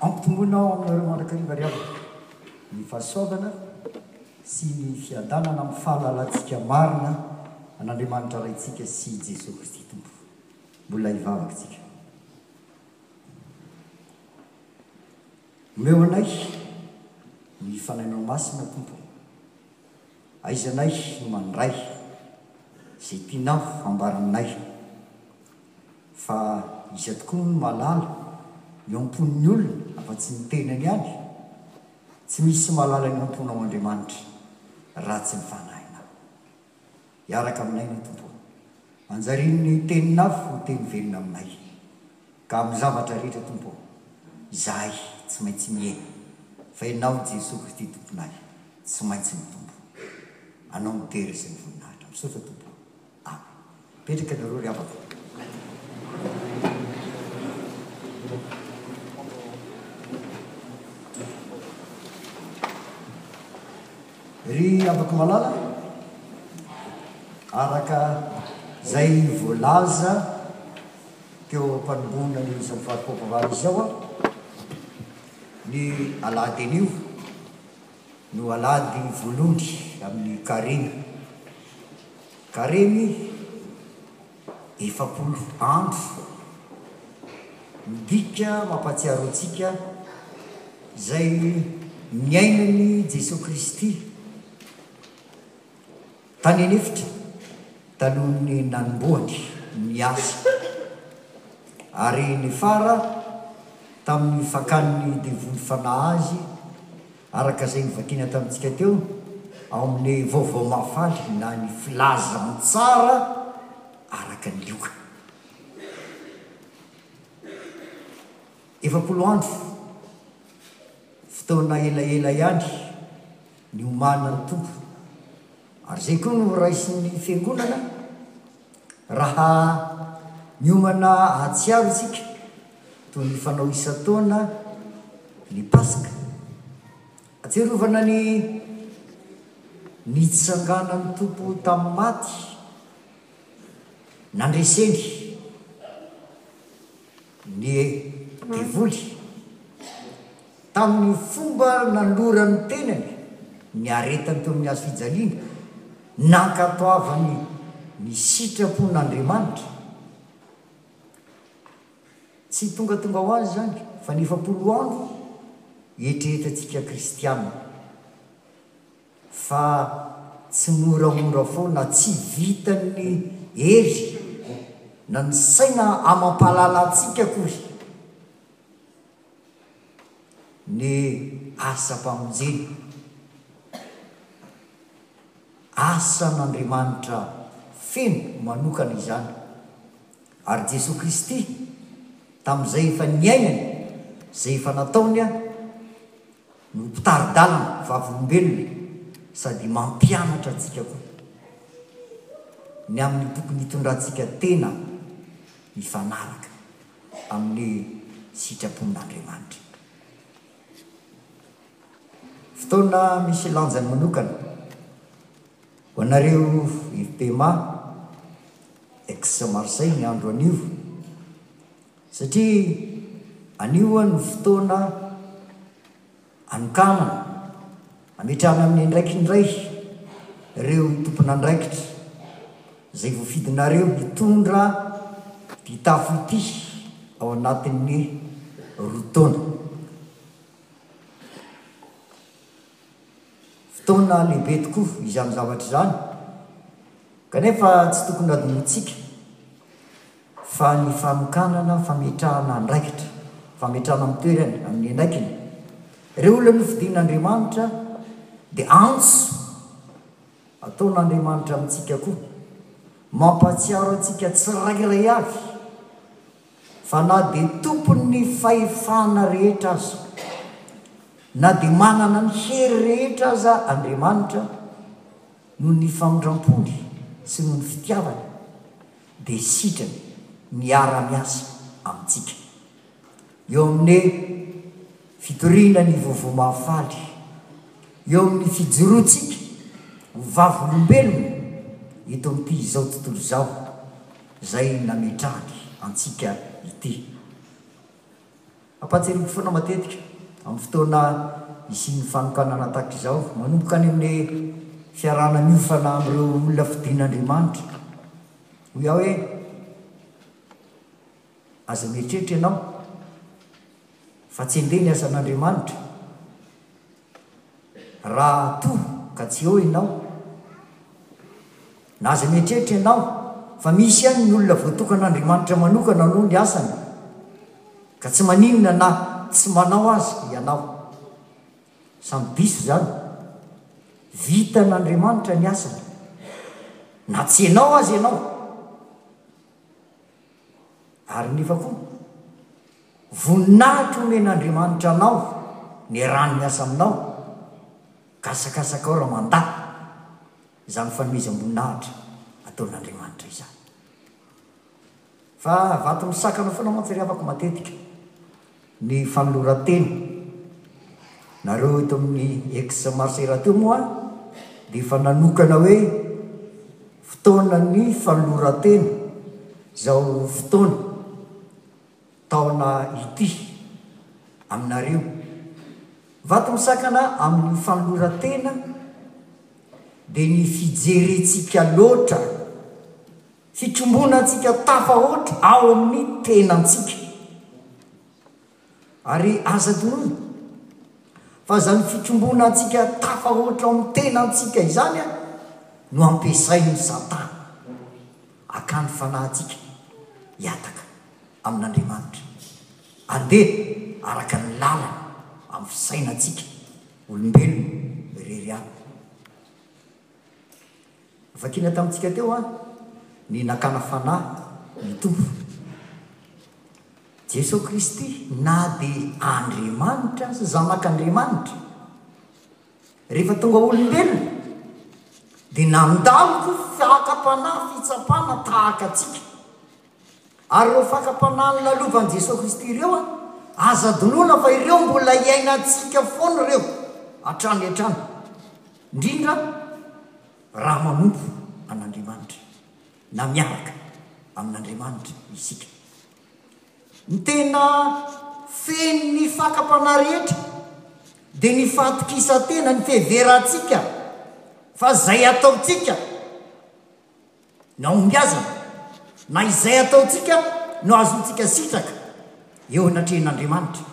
Ampitomboina ao aminareo mandrakariva ry havana ny fahasoavana sy ny fiadanana amin'ny fahalalantsika marina an'Andriamanitra Raintsika sy i Jesoa Kristy Tompo. Mbola hivavaka isika. Omeo anay ny Fanahinao Masina, Tompo. Aiza nay no mandray zay tinao hambaranay fa iza tokoa moa no mahalala ny ampon'ny olona afa tsy ny tenany ihany? Tsy misy mahalala ny amponao Andriamanitra raha tsy ny fanahinao. Hiaraka aminay ianao Tompo ô. Anjarian'ny teninao ho teny velona aminay. Ka amin'ny zavatra rehetra Tompo ô, izahay tsy maintsy mihena fa Ianao Jesoa Kristy Tomponay tsy maintsy mitombo. Anao ny dera sy ny voninahitra. Misaotra Tompo ô. Amen. Mipetraka ianareo ry havako. Ry havako malala, araka izay voalaza. Teo am-panombohana izao fari-pampihavana izao aho, ny alahady anio no alahady voalohany amin'ny Karemy. Karemy efapolo andro, midika mampahatsiaro antsika izay niainan'i Jesoa Kristy. Tany an'efitra, talohan'ny nanombohany ny asa, ary niafara tamin'ny fakan'ny devoly fanahy azy, araka izay novakina tamintsika teo, ao amin'ny Vaovao Mahafaly na ny Filazantsara araka ny Lioka. Efapolo andro, fotoana elaela ihany. ny omanan'ny Tompo. Ary izay koa no horaisin'ny Fiangonana raha miomana hahatsiaro isika toy ny fanao isan-taona ny Paska. Atsiarovana ny nitsanganan'ny Tompo tamin'ny maty, nandreseny. ny devoly tamin'ny fomba nanoloran'ny tenany ny aretiny teo amin'ny hazofijaliana, nankatoavany ny sitrapon'Andriamanitra. Tsy tongatonga ho azy izany fa ny efapolo andro ietrehetantsika kristiana. fa tsy moramora foana, tsy vitan'ny hery na ny saina amam-pahalala antsika akory ny asam-pamonjena, asan'Andriamanitra feno manokana izany, ary Jesoa Kristy tamin'izay efa niainany, izay efa nataony, no mpitari-dalana vavolombelona sady mampianatra antsika koa ny amin'ny tokony hitondrantsika tena mifanaraka amin'ny sitrapon'Andriamanitra. Fotoana misy lanjany manokana ho anareo IFPMA Aix-Marseille ny andro anio Satria anio no fotoana anokanana hametrahana amin'ny andraikiny indray ireo tompon'andraikitra izay voafidinareo hitondra ity tafo ity ao anatin'ny roa taona. Fotoana lehibe tokoa izany zavatra izany kanefa tsy tokony hadinointsika. fa ny fanokanana fametrahana andraikitra, fametrahana amin'ny toerany, amin'ny andraikiny, ireo olona nofidin'Andriamanitra dia antso ataon'Andriamanitra amintsika koa, mampahatsiaro antsika tsirairay avy fa na dia tompon'ny fahefana rehetra aza, na dia manana ny hery rehetra aza Andriamanitra, noho ny famindram-pony sy noho ny fitiavany, dia sitrany miara-miasa amintsika. Eo amin'ny fitoriana ny Vovomahafaly, eo amin'ny fijoroantsika ho vavolombelona eto amin'ity izao tontolo izao izay nametrahany antsika ity. Ampahatsiahivo foana matetika amin'ny fotoana hisian'ny fanokanana tahaka izao, manomboka any amin'ny fiarahana miofana amin'ireo olona fidin'Andriamanitra. Hoy aho hoe, Aza mieritreritra ianao fa tsy hendrey ny asan'Andriamanitra, Raha toa ka tsy eo ianao, na aza mieritreritra ianao fa misy ihany ny olona voatokan'Andriamanitra manokana hanao ny asany, ka tsy maninona na tsy manao aza ianao. Samy diso izany. Vitan'Andriamanitra ny asany, na tsy ianao aza ianao. Ary nefa koa, voninahitra omen'Andriamanitra anao ny eran'ny asa aminao, ka asakasakao raha mandà izany fanomezam-boninahitra ataon'Andriamanitra izany. Fa vato misakana foana mantsy ry havako matetika. Ny fanoloran-tena nareo eto amin'ny ex marche rahateo moa dia efa nanokana hoe fotoanan'ny fanoloran-tena izao fotoana taona ity aminareo vato misakana amin'ny fanoloran-tena dia ny fijerentsika loatra Hitrombonantsika tafahoatra ao amin'ny tenantsika. Ary aza adinoina fa izany fitrombonantsika tafahoatra ao amin'ny tenantsika izany no ampiasain'i Satana hakany fanahintsika hihataka amin'Andriamanitra handeha araka ny lalany amin'ny fisainantsika olombelona irery ihany. Vakina tamintsika teo an ny nakana fanahy ny Tompo Jeso Kristy na de Andriamanitra aza zanak'Andriamanitra rehefa tonga olombelona de nandalo ko fiakam-panahy fitsapana tahaka antsika Ary ireo fakam-panahy nilalovan' i Jesoa Kristy ireo an, aza adinoina fa ireo mbola hiainantsika foana ireo hatrany hatrany, indrindra raha manompo an' Andriamanitra, na miaraka amin' Andriamanitra isika. Ny tena feno ny fakam-panahy rehetra dia ny fahatokisan-tena, ny fiheverantsika fa izay ataontsika, Nahombiazana, na izay ataontsika no ahazoantsika sitraka eo anatrehan'Andriamanitra.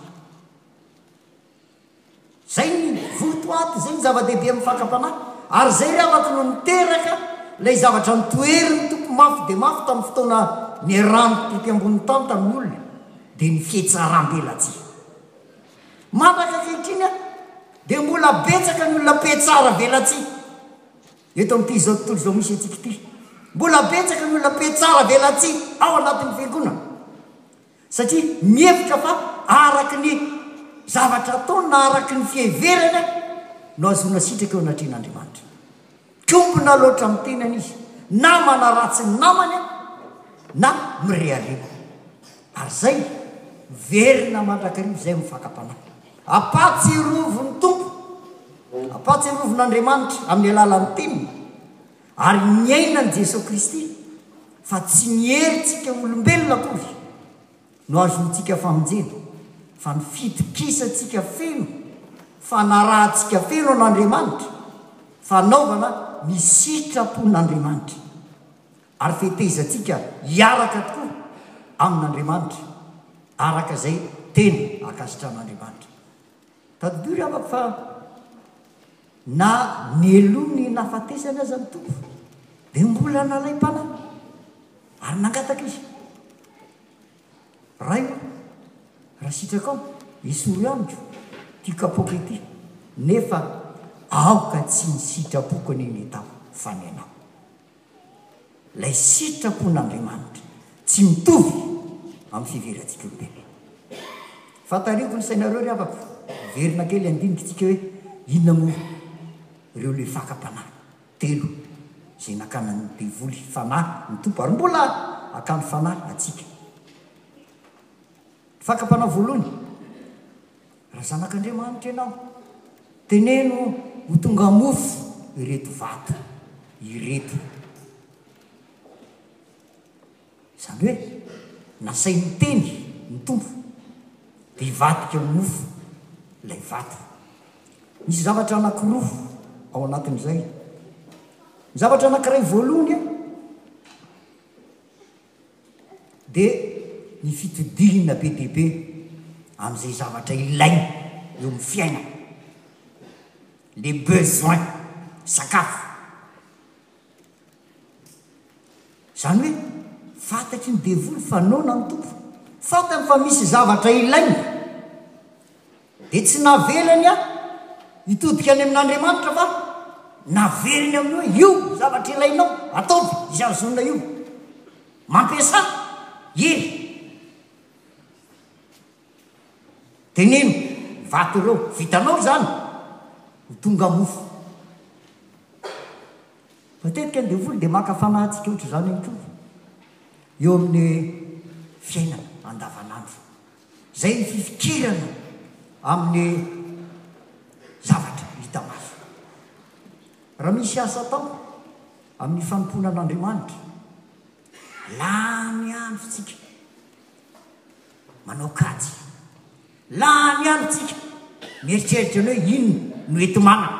Izay ny votoaty, izay ny zava-dehibe amin'ny fakam-panahy. Ary izay ry havako no niteraka ilay zavatra notoherin'ny Tompo mafy dia mafy tamin'ny fotoana niarahan'ny teto ambonin'ny tany tamin'ny olona, dia ny fihetsaram-belatsihy. Mandraka ankehitriny aho dia mbola betsaka ny olona mpihetsaram-belatsihy. Eto amin'ity izao tontolo izao misy antsika ity, mbola betsaka ny olona mpietsara velatsihy ao anatin'ny fiangonana, satria mihevitra fa araka ny zavatra ataony na araka ny fiheverany no ahazoana sitraka eo anatrehan'Andriamanitra. Mikombona loatra amin'ny tenany izy, na manaratsy ny namany na mirehareha. Ary izay miverina mandrakariva izay ho fakam-panahy. Ampahatsiarovy ny Tompo, ampahatsiarovy n'Andriamanitra amin'ny alalan'ny Teniny ary ny ainan'i Jesoa Kristy fa tsy ny herintsika olombelona akory no azontsika famonjena fa ny fitokisantsika feno, fanarahantsika feno an'Andriamanitra, fanaovana ny sitrapon'Andriamanitra. Ary fetezantsika hiaraka tokoa amin'Andriamanitra araka izay tena ankasitran'Andriamanitra. Tadidio ry havako fa na neloin'ny nahafatesany aza ny Tompo dia mbola nalaim-panahy ary nangataka izy, Ray o, raha sitrakao, esory amiko ity kapoaka ity, nefa aoka tsy ny sitrapoko anie ny atao fa ny anao. Ilay sitrapon'Andriamanitra tsy mitovy amin'ny fivelantsika olombelona. Fa tariako ny sainareo ry havako, hiverina kely handinika isika hoe inona moa ireo lefakam-panahy telo izay nakanan'ny devoly fanahy ny Tompo ary mbola akany fanahy antsika. Ny fakam-panahy voalohany. Raha zanak'Andriamanitra ianao, teneno ho tonga mofo ireto vato ireto. Izany hoe, nasain'ny Teny, ny Tompo, dia hivadika ho mofo ilay vato. Misy zavatra anankiroa ao anatin'izay. Ny zavatra anankiray voalohany, dia ny fitodihina be dia be amin'izay zavatra ilaina eo amin'ny fiainana, les besoins, sakafo. Izany hoe fantatry ny devoly fa noana ny Tompo, fantany fa misy zavatra ilaina. Dia tsy navelany aho hitodika any amin'Andriamanitra fa naveriny amin'ny hoe, io zavatra ilainao, ataovy izay azonao io. Mampiasà hery. Dia nino ny vato ireo, vitanao izany, ho tonga mofo. Matetika ny devoly dia maka fanahintsika ohatr'izany ihany koa eo amin'ny fiainana andavanandro. Izay ny fifikirana amin'ny zavatra hita maso. Raha misy asa atao amin'ny fanompoana an'Andriamanitra, lany andro isika manao kajy, lany andro isika mieritreritra ny hoe inona no enti-manana.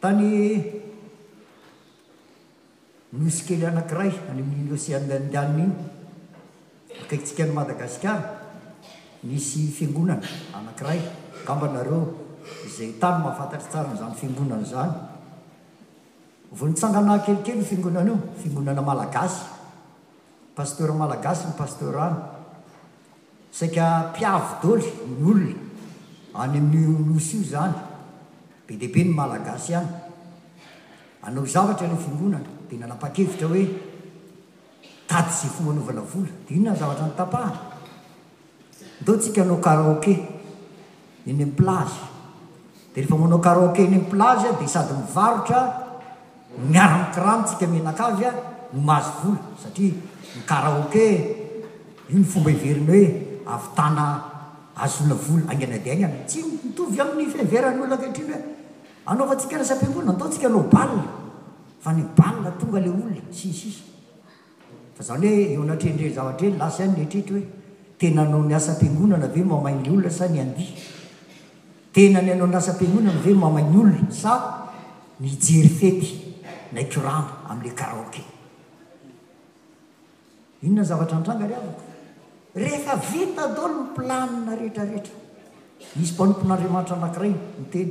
Tany nosy kely anankiray any amin'iny Oseana Indianina iny, akaikitsika an'i Madagasikara, nisy fiangonana anankiray. Angamba nareo izay tany mahafantatra tsara an'izany fiangonana izany. Vao nitsangana kelikely io fiangonana io, fiangonana malagasy, pasteur malagasy ny pasteur any. Saika mpiavy doly ny olona any amin'io nosy io izany. Be dia be ny Malagasy ihany. Hanao zavatra ilay fiangonana dia nanapa-kevitra hoe tady izay fomba hanaovana vola. Dia inona ny zavatra notapahana? Ndao tsika hanao karaoke. eny am plage de refa manao karaoke eny am plage a de sady mivarotra miara mikrano tsika mianakavy a no mahazo vola satria ny karaoke io ny fomba heveriny hoe avitana ahazoana vola haingana dia haingana tsy mitovy aminy fiheveran olona ankehitriny hoe anaovantsika resam piangonana atao tsika anao bal fa ny bal tonga le olona sy ny sisa. Fa zany hoe eo anatrehan ireny zavatra ireny lasa ihany ny eritreritra hoe tena hanao ny asa am-piangonana ve mamay ny olona sa ny handihy? Tena ny hanao ny asa am-piangonana ve mamay ny olona sa ny hijery fety naitrorana amin'ilay karaoke? Inona ny zavatra nitranga ry havako? Rehefa vita daholo ny planina rehetra rehetra, nisy mpanompon'Andriamanitra anankiray niteny,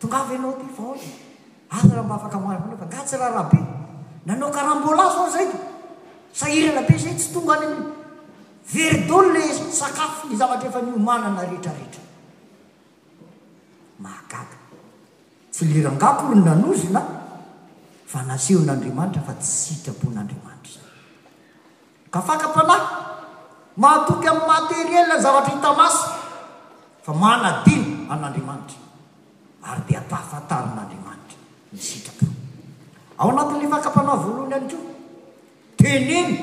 Tongava ianao aty fa hoy aza raha mba afaka mahazo anao fa nga tsy raharaha be nanao karambola zao zay de sahirana be zay tsy tonga any aminy very dolo le sakafo ny zavatra efa niomanana retraretra mahagaga tsy le rangah akory no nanozona fa nasehon'Andriamanitra fa tsy sitrapon'Andriamanitra izany Afaka-panahy, mahatoky amin'ny materiela ny zavatra hita maso, fa manadino an'Andriamanitra, ary dia ampahafantarin'Andriamanitra ny sitrapony. Ao anatin'ilay faka-panahy voalohany ihany koa, teneno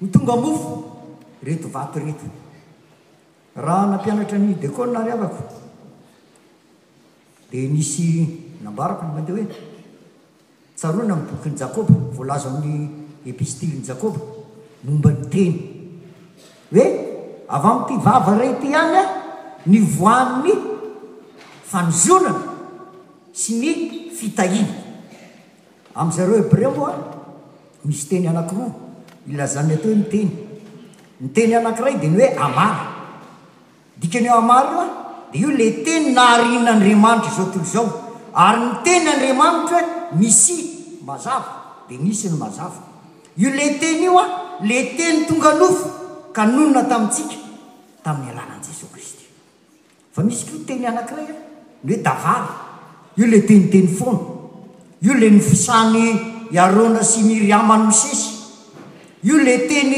ho tonga mofo ireto vato ireto. Raha nampianatra ny dekona ny havako, dia nisy nambarako ny mandeha hoe, Tsaroana ny bokin'i Jakoba, voalaza ao amin'ny Epistilin'i Jakoba momba ny Teny hoe, Avy amin'ity vava iray ity ihany ny voan'ny fanozonana sy ny fitahiana. Amin-dry zareo Hebreo moa, misy teny anankiroa ilazan'ny atao hoe ny Teny. Ny teny anankiray dia ny hoe amara. Dikany eo amarina dia io ilay teny naharian' Andriamanitra izao tontolo izao, ary ny tenin' Andriamanitra hoe Misy, mazava, dia nisy ny mazava. Io ilay teny io, ilay teny tonga nofo ka nonina tamintsika tamin' ny alalan' Jesoa Kristy. Fa misy koa teny anankiray, ny hoe Davara, io ilay teny teny foana. Io le nofisany i Arona sy Miriama an'i Mosesy. Io le teny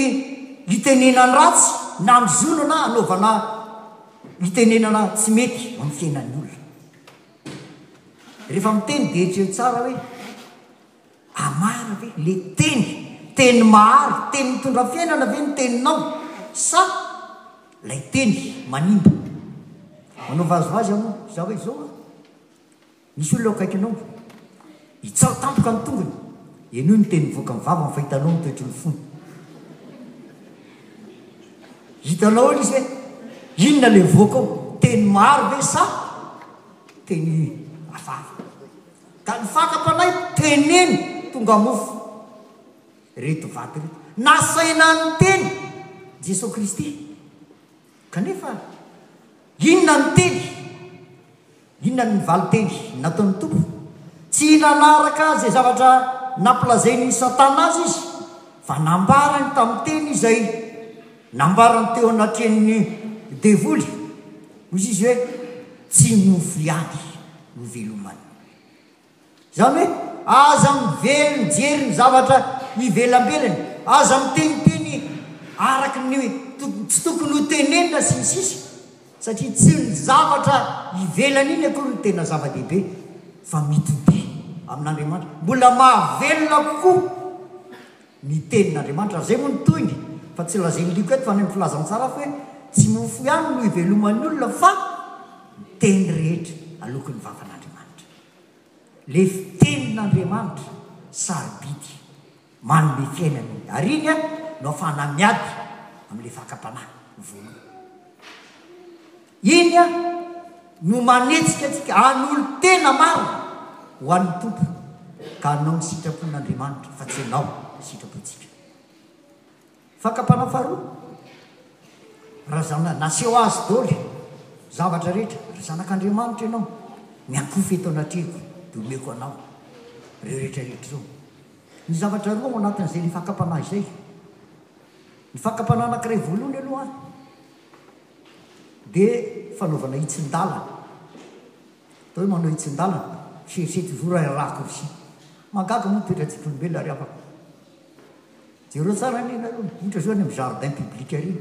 itenenany ratsy na amin'ny zona na anaovana itenenana tsy mety amin'ny fiainan'ny olona. Rehefa miteny dia eritrereto tsara hoe, a marina ve le teny, teny mahary, teny mitondra fiainana ve ny teninao sa lay teny manimba? Manao vazivazy aloha za hoe zao a. Misy olona eo akaikinao ve? Hitsao tampoka ny tongony? Henoy ny teny mivoaka amin'ny vavany fa hitanao ny toetry ny fony. Hitanao aloha izy hoe inona ilay mivoaka ao, teny maro ve sa teny hafahafa. Ka ny fakam-panahy teneno tonga mofo. Ireto vato ireto. Nasaina niteny Jesoa Kristy. Kanefa inona ny teny? Inona ny valin-teny nataon'ny Tompo? Tsy nanaraka izay zavatra nampilazain'i Satana azy izy, fa nambarany tamin'ny teny izay nambarany teo anatrehan'ny Devoly. Hoy izy hoe, Tsy mofo ihany no velomany. Izany hoe, aza mively mijery ny zavatra ivelambelany, aza miteniteny araka ny tsy tokony ho tenenina sy ny sisa satria tsy ny zavatra ivelany iny akory no tena zava-dehibe fa mitodia amin'Andriamanitra. Mbola mahavelona kokoa ny tenin'Andriamanitra ary izay moa ny tohiny fa tsy lazain'i Lioka eto fa any amin'ny filazan'i Sarafy hoe tsy mofo ihany no iveloman'ny olona fa ny teny rehetra aloaky ny vavan'Andriamanitra. Ilay fitenin'Andriamanitra sarobidy manome fiainana ny Darini no afahana miady amin'ilay fakam-panahy voalohany. Iny no manetsika antsika hanolo-tena marina ho an'ny Tompo ka hanao ny sitrapon'Andriamanitra fa tsy hanao ny sitrapontsika. Fakam-panahy faharoa, Razana, naseho azy doly zavatra rehetra, ry zanak'Andriamanitra ianao, miankofa eto anatrehiko dia omeko anao ireo rehetra ireo. Ny zavatra roa ao anatin'izay ilay fakam-panahy izay. Ny fakam-panahy anankiray voalohany aloha dia fanaovana hitsin-dalana, atao hoe manao hitsin-dalana, fiherisetra izao raha iarahako ry sia, mahagaga moa ny toetrantsika olombelona ry havako. Jereo tsara anie nareo mivoitra zao any am jardin public ary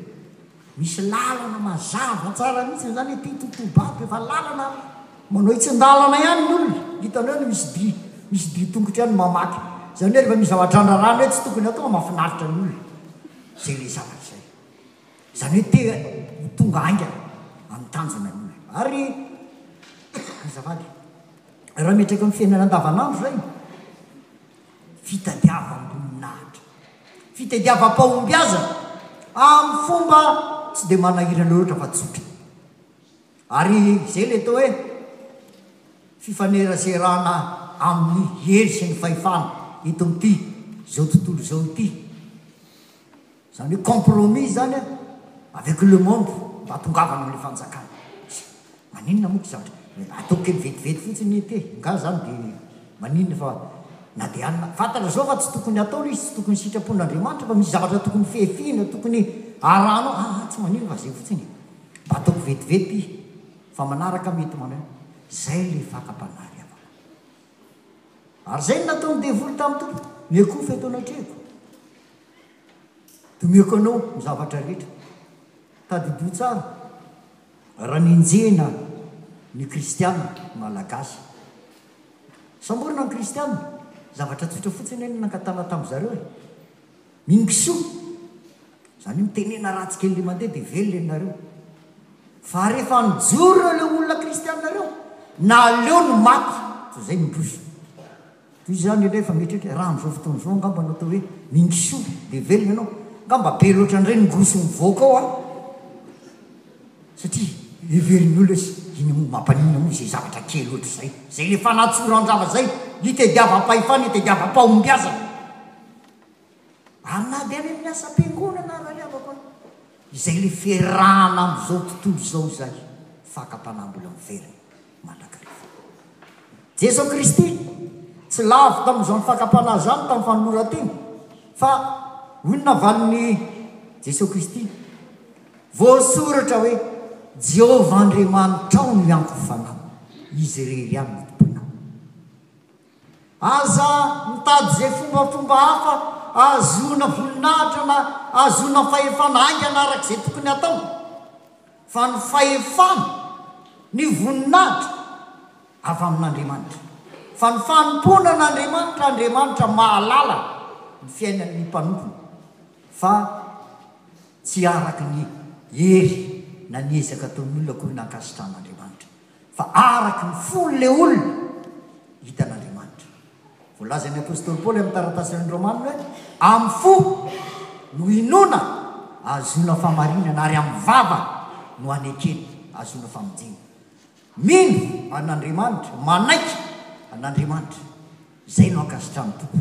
misy lalana mazava tsara mitsiny zany ety totobato efa lalana ary manao hitsin-dalana ihany ny olona hitanao eny misy by misy by tongotra any mamaky zany hoe refa misy zava-drandrarano hoe tsy tokony atao fa mafinaritra ny olona zay le zavatra zay zany hoe te ho tonga haingana am tanjona ny olona ary azafady raha miatreka am fiainana andavanandro zay fitadiavam-boninahitra, fitadiavam-pahombiazana amin'ny fomba tsy dia manahirana loatra fa tsotra. Ary izay ilay atao hoe fifaneraserana amin'ny hery sy ny fahefana eto amin'ity izao tontolo izao ity. Izany hoe compromis izany an, avec le monde mba atongavana amin'ilay fanjakana. Maninona moa kizatra? Atao kely vetivety fotsiny ity e, nga izany dia maninona fa na dia anona. Fantatra izao fa tsy tokony atao ilay izy, tsy tokony sitrapon'Andriamanitra fa misy zavatra tokony fehifihina, tokony arahanao, ah ah tsy maninona fa izay fotsiny e. Mba ataoko vetivety fa manaraka mety manao hoe izay ilay fakam-panahy ry havana. Ary izay no nataon'ny devoly tamin'ny Tompo, miekofa eto anatrehako. Tomeko anao ny zavatra rehetra. Tadidio tsara raha nenjehina ny kristiana malagasy. Samborina ny kristiana, zavatra tsotra fotsiny anie nangatahana tamin'ny zareo e. Mino kisoa, izany hoe mitenena ratsy kely le mandeha dia velona ianareo. Fa rehefa nijoro ireo olona kristiana ireo, naleo ny maty toy izay nondroso. Toy izany ilay efa mieritreritra, raha amin'izao fotoana izao angamba no atao hoe mingisoa dia velona ianao, angamba be loatra indray ny roso mivoaka ao an! satria heverin'ny olona hoe inona moa, mampaninona moa izay zavatra kely ohatr'izay, izay ilay fanatsoran-java izay, itadiavam-pahefana, itadiavam-pahombiazana. Ary na dia any amin'ny asam-piangonana ary any avako any, izay ilay fiarahana amin'izao tontolo izao izay, fakam-panahy mbola miverina mandrakariva. Jeso Kristy tsy lavo tamin'izany fakam-panahy izany tamin'ny fanoloran-tena, fa hoy ny navalin'i Jeso Kristy, Voasoratra hoe, Jehovah Andriamanitrao no hiantofanao, izy irery ihany no tomponao. Aza mitady izay fombafomba hafa ahazoana voninahitra na ahazoana fahefana haingana araka izay tokony hatao, fa ny fahefana, ny voninahitra, avy amin'Andriamanitra. Fa ny fanompoana an'Andriamanitra, Andriamanitra mahalala ny fiainan'ny mpanompony, fa tsy araka ny hery na ny ezaka ataon'ny olona akory na ankasitrahan'Andriamanitra. Fa araka ny fony le olona hita an'Andriamanitra. Voalazan'ny apostoly Paoly amin'ny taratasiny amin'ny Romanina hoe, amin'ny fo no inoana ahazoana famarinana ary amin'ny vava no anekena ahazoana famonjena. Mino an'Andriamanitra, manaiky an'Andriamanitra, izay no ankasitrahan'ny Tompo,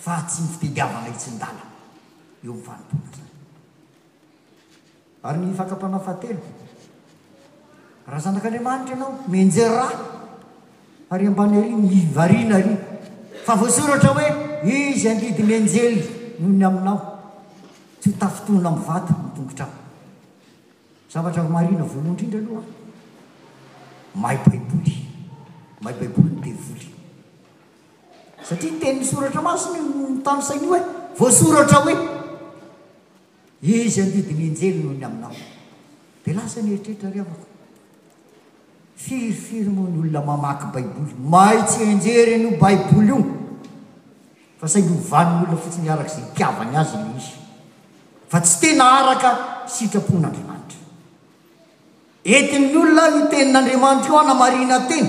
fa tsy ny fitediavana hitsin-dalana eo amin'ny fanompoana zany. Ary ny fakam-panahy fahatelo, Raha zanak'Andriamanitra ianao, mianjera ra, ary ambany àry ny variana àry, fa voasoratra hoe, Izy handidy ny anjely noho ny aminao, tsy ho tafintonina amin'ny vato ny tongotrao. Zavatra marina voalohany indrindra aloha, mahay Baiboly, mahay Baiboly ny devoly. Satria ny tenin'ny Soratra Masina io no nitanisainy io hoe, voasoratra hoe. Izy handidy ny anjely noho ny aminao. Dia lasa ny eritreritra ry havako. Firy firy moa ny olona mamaky baiboly may tsy enjery an'io baiboly io fa saingy hovan'ny olona fotsiny araka izay itiavany azy ilay izy fa tsy tena araka sitrapon'Andriamanitra. Entin'ny olona io tenin'Andriamanitra io hanamarihina tena.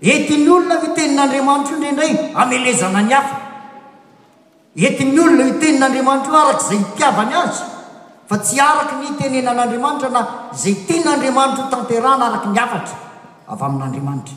Entin'ny olona io tenin'Andriamanitra io indraindray hamelezana ny hafa. Entin'ny olona io tenin'Andriamanitra io araka izay itiavany azy, fa tsy araka ny itenenan'Andriamanitra na izay tian'Andriamanitra ho tanterahana araka ny hafatra avy amin'Andriamanitra.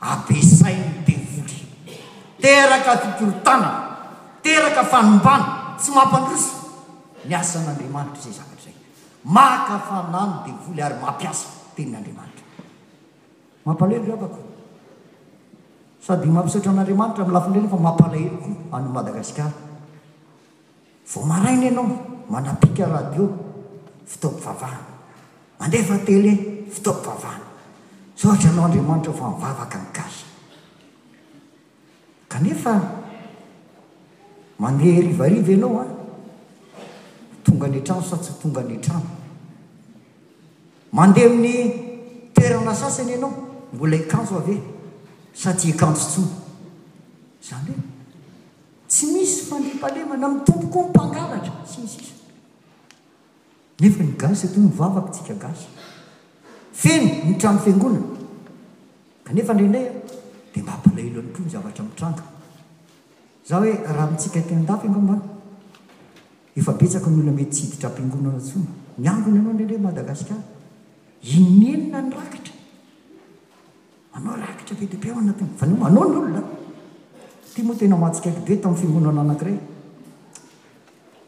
ampiasain'ny tendrombohitra. Teraka fikorontanana, teraka fanimbana tsy mampandroso ny asan'Andriamanitra izay zavatra izay. Maka fanahy ny devoly ary mampiasa tenin'Andriamanitra. Mampalahelo ry havako. Sady mampisaotra an'Andriamanitra amin'ny lafiny iray nefa mampalahelo koa an'i Madagasikara. Vao maraina ianao manapika radio, fotoam-pivavahana. Mandefa tele, fotoam-pivavahana. Misaotra anao Andriamanitra fa mivavaka ny gasy. Kanefa mandeha harivariva ianao an! Tonga any an-trano sa tsy tonga any an-trano? Mandeha amin'ny toerana sasany ianao, mbola hikanjo va ve sa tsy hikanjo intsony? Izany hoe. Tsy misy fandriampahalemana mitombo koa ny mpangalatra sy ny sisa Nefa ny gasy atoa mivavaka tsika gasy Feno ny trano fiangonana Kanefa indraindray a dia mampalahelo ihany koa ny zavatra mitranga Za hoe raha amintsika aty andafy angamba efa betsaka ny olona mety tsy hiditra ampiangonana tsony Miangona ianao indraindray Madagasikara Inona inona ny rakitra? Manao rakitra be dia be ao anatin'ny fanahy. Manao ny olona. Ity moa tena mahatsikaiky be tamin'ny fiangonana anankiray.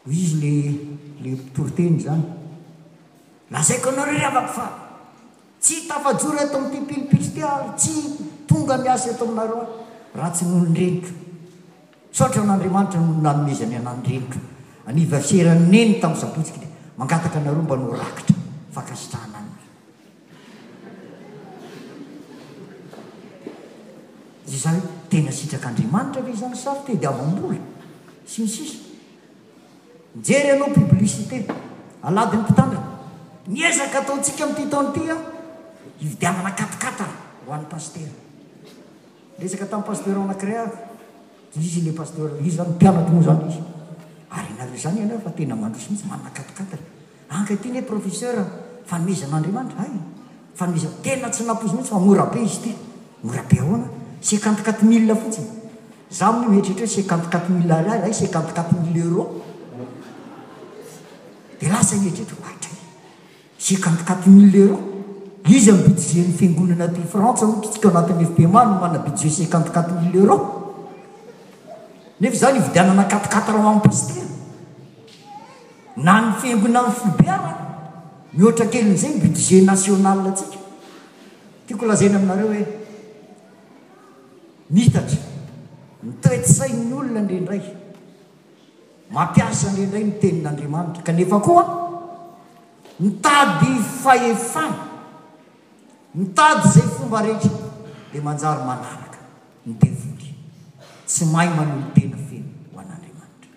Hoy izy le le mpitoriteny izany, Lazaiko anareo ry havako fa tsy tafajoro eto amin'ity pilipitra ity aho ary tsy tonga miasa eto aminareo aho raha tsy noho ny reniko. Misaotra an'Andriamanitra noho ny nanomezany anah ny reniko. Anniversaire-n'ny neny tamin'ny sabotsy kdy mangataka anareo mba hanao rakitra fankasitrahana ny. Izany tena sitrak'Andriamanitra ve izany sa fitediavam-bola? sy ny sisa Mijery ianao publicité aladin'ny mpitandrina ny ezaka ataontsika amin'ity taona ity an, hividianana katakata ho an'ny pasitera. Niresaka tamin'ny pasitera anankiray aho dia izy ilay pasitera, izy izany mpianatro moa izany izy, ary ianareo izany ianareo fa tena mandroso mihitsy manana katakata e. Ankehitriny anie professeur a! Fanomezan'Andriamanitra, hay! Fanomezana, tena tsy nampoiziko mihitsy fa mora be izy ity! Mora be ahoana? Cinquante quatre mille fotsiny! Za amin'io mieritreritra hoe cinquante quatre mille ariary, hay cinquante quatre mille euros! De lasa ny eritreritrako, hay dray! Cinquante quatre mille euros? Iza ny budget ny fiangonana aty Frantsa hoy ity tsy teo anatin'ny FPMA no manana budget cinquante quatre mille euros? Nefa za nividianana quatre quatre ao amin'ny pasitera! Na ny fihengoana amin'ny foibe ara, mihoatra kelin'izay ny budget national antsika. Tiako holazaina aminareo hoe miitatra ny toe-tsain'ny olona indraindray, mampiasa indraindray ny tenin'Andriamanitra, kanefa koa mitady fahefana, mitady izay fomba rehetra dia manjary manaraka ny devoly. Tsy mahay manolo-tena feno ho an'Andriamanitra.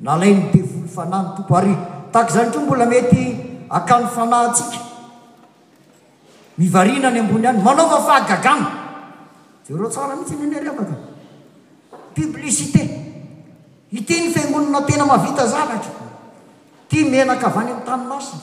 Nalain'ny devoly fanahy ny Tompo ary tahaka izany koa mbola mety hakany fanahy antsika. Mivarina any ambony any, manaova fahagagana. Jereo tsara mihitsy ny an'i Rema ka. Publicité. Ity ny fiangonana tena mahavita zavatra. Ity menaka avy any amin'ny tany masina.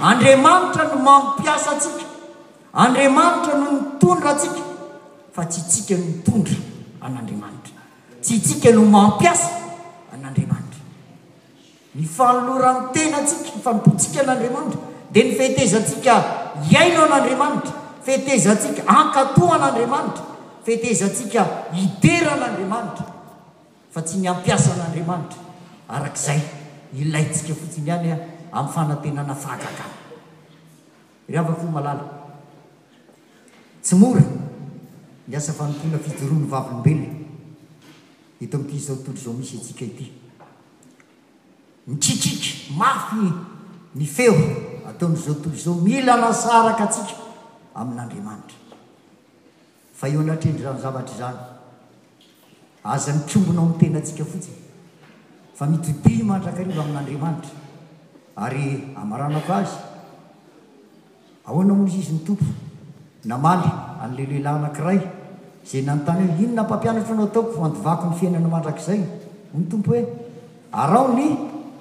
Andriamanitra no mampiasa antsika, Andriamanitra no mitondra antsika fa tsy tsika no mitondra an'Andriamanitra, tsy tsika no mampiasa an'Andriamanitra. Ny fanoloran-tena antsika, ny fanompoantsika an'Andriamanitra dia ny fetezantsika hiaino an'Andriamanitra, fetezantsika hankatò an'Andriamanitra, fetezantsika hidera an'Andriamanitra. fa tsy ny hampiasa an'Andriamanitra arak'izay ilaintsika fotsiny ihany amin'ny fanantenana fahagagana. Ry havako ho malala, tsy mora ny asa fanompoana fijoroan'ny vavolombelona eto amin'ity izao tontolo izao misy antsika ity. Mikikiky mafy ny feo ataon'izao tontolo izao, mila anasaraka antsika amin'Andriamanitra. Fa eo anatrendrizany zavatra izany, aza mikombona ao amin'ny tenantsika fotsiny, fa mitodihy mandrakariva amin'Andriamanitra, ary amaranako azy, Ahoana moa izy ny Tompo namaly an'ilay lehilahy anankiray izay nanontany hoe, Inona mpampianatro no ataoko handovako ny fiainana mandrakizay? Hoy ny Tompo hoe, Araho ny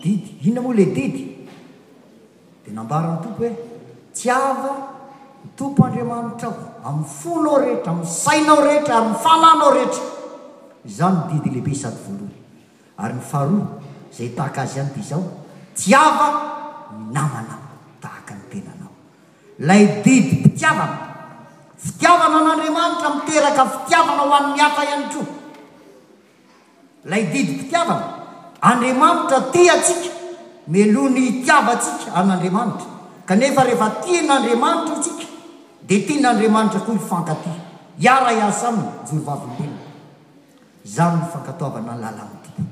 didy. Inona moa ilay didy? Dia nambara ny Tompo hoe, Tiava ny Tompo Andriamanitrao amin'ny fonao rehetra, amin'ny sainao rehetra ary ny fananao rehetra. Izany no didy lehibe sady voalohany. Ary ny faharoa, izay tahaka azy ihany, dia izao, Tiava ny namanao tahaka ny tenanao. Ilay didim-pitiavana. Fitiavana an'Andriamanitra miteraka fitiavana ho an'ny hafa ihany koa. Ilay didim-pitiavana. Andriamanitra tia antsika mialoha ny hitiavantsika an'Andriamanitra. Kanefa rehefa tian'Andriamanitra isika, dia tian'Andriamanitra koa hifankatia, hiara-hiasa aminy, hijoro vavolombelona. Izany no fankatoavana ny lalàn'ny Tompo.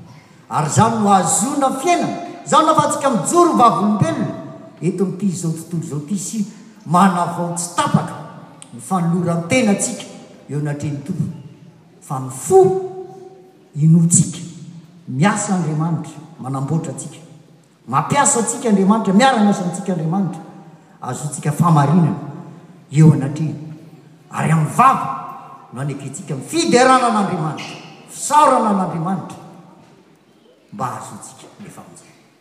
Ary izany no ahazoana fiainana. Izany no ahafahantsika mijoro vavolombelona eto amin'ity izao tontolo izao ity sy manavao tsy tapaka ny fanoloran-tenantsika eo anatrehan'ny Tompo. fa ny fo inoantsika miasa Andriamanitra manamboatra antsika mampiasa antsika Andriamanitra miara miasa amintsika Andriamanitra azontsika famarinana eo anatrehany ary amin'ny vava no anekentsika amin'ny fiderana an'Andriamanitra fisaorana an'Andriamanitra mba azontsika ny famonjena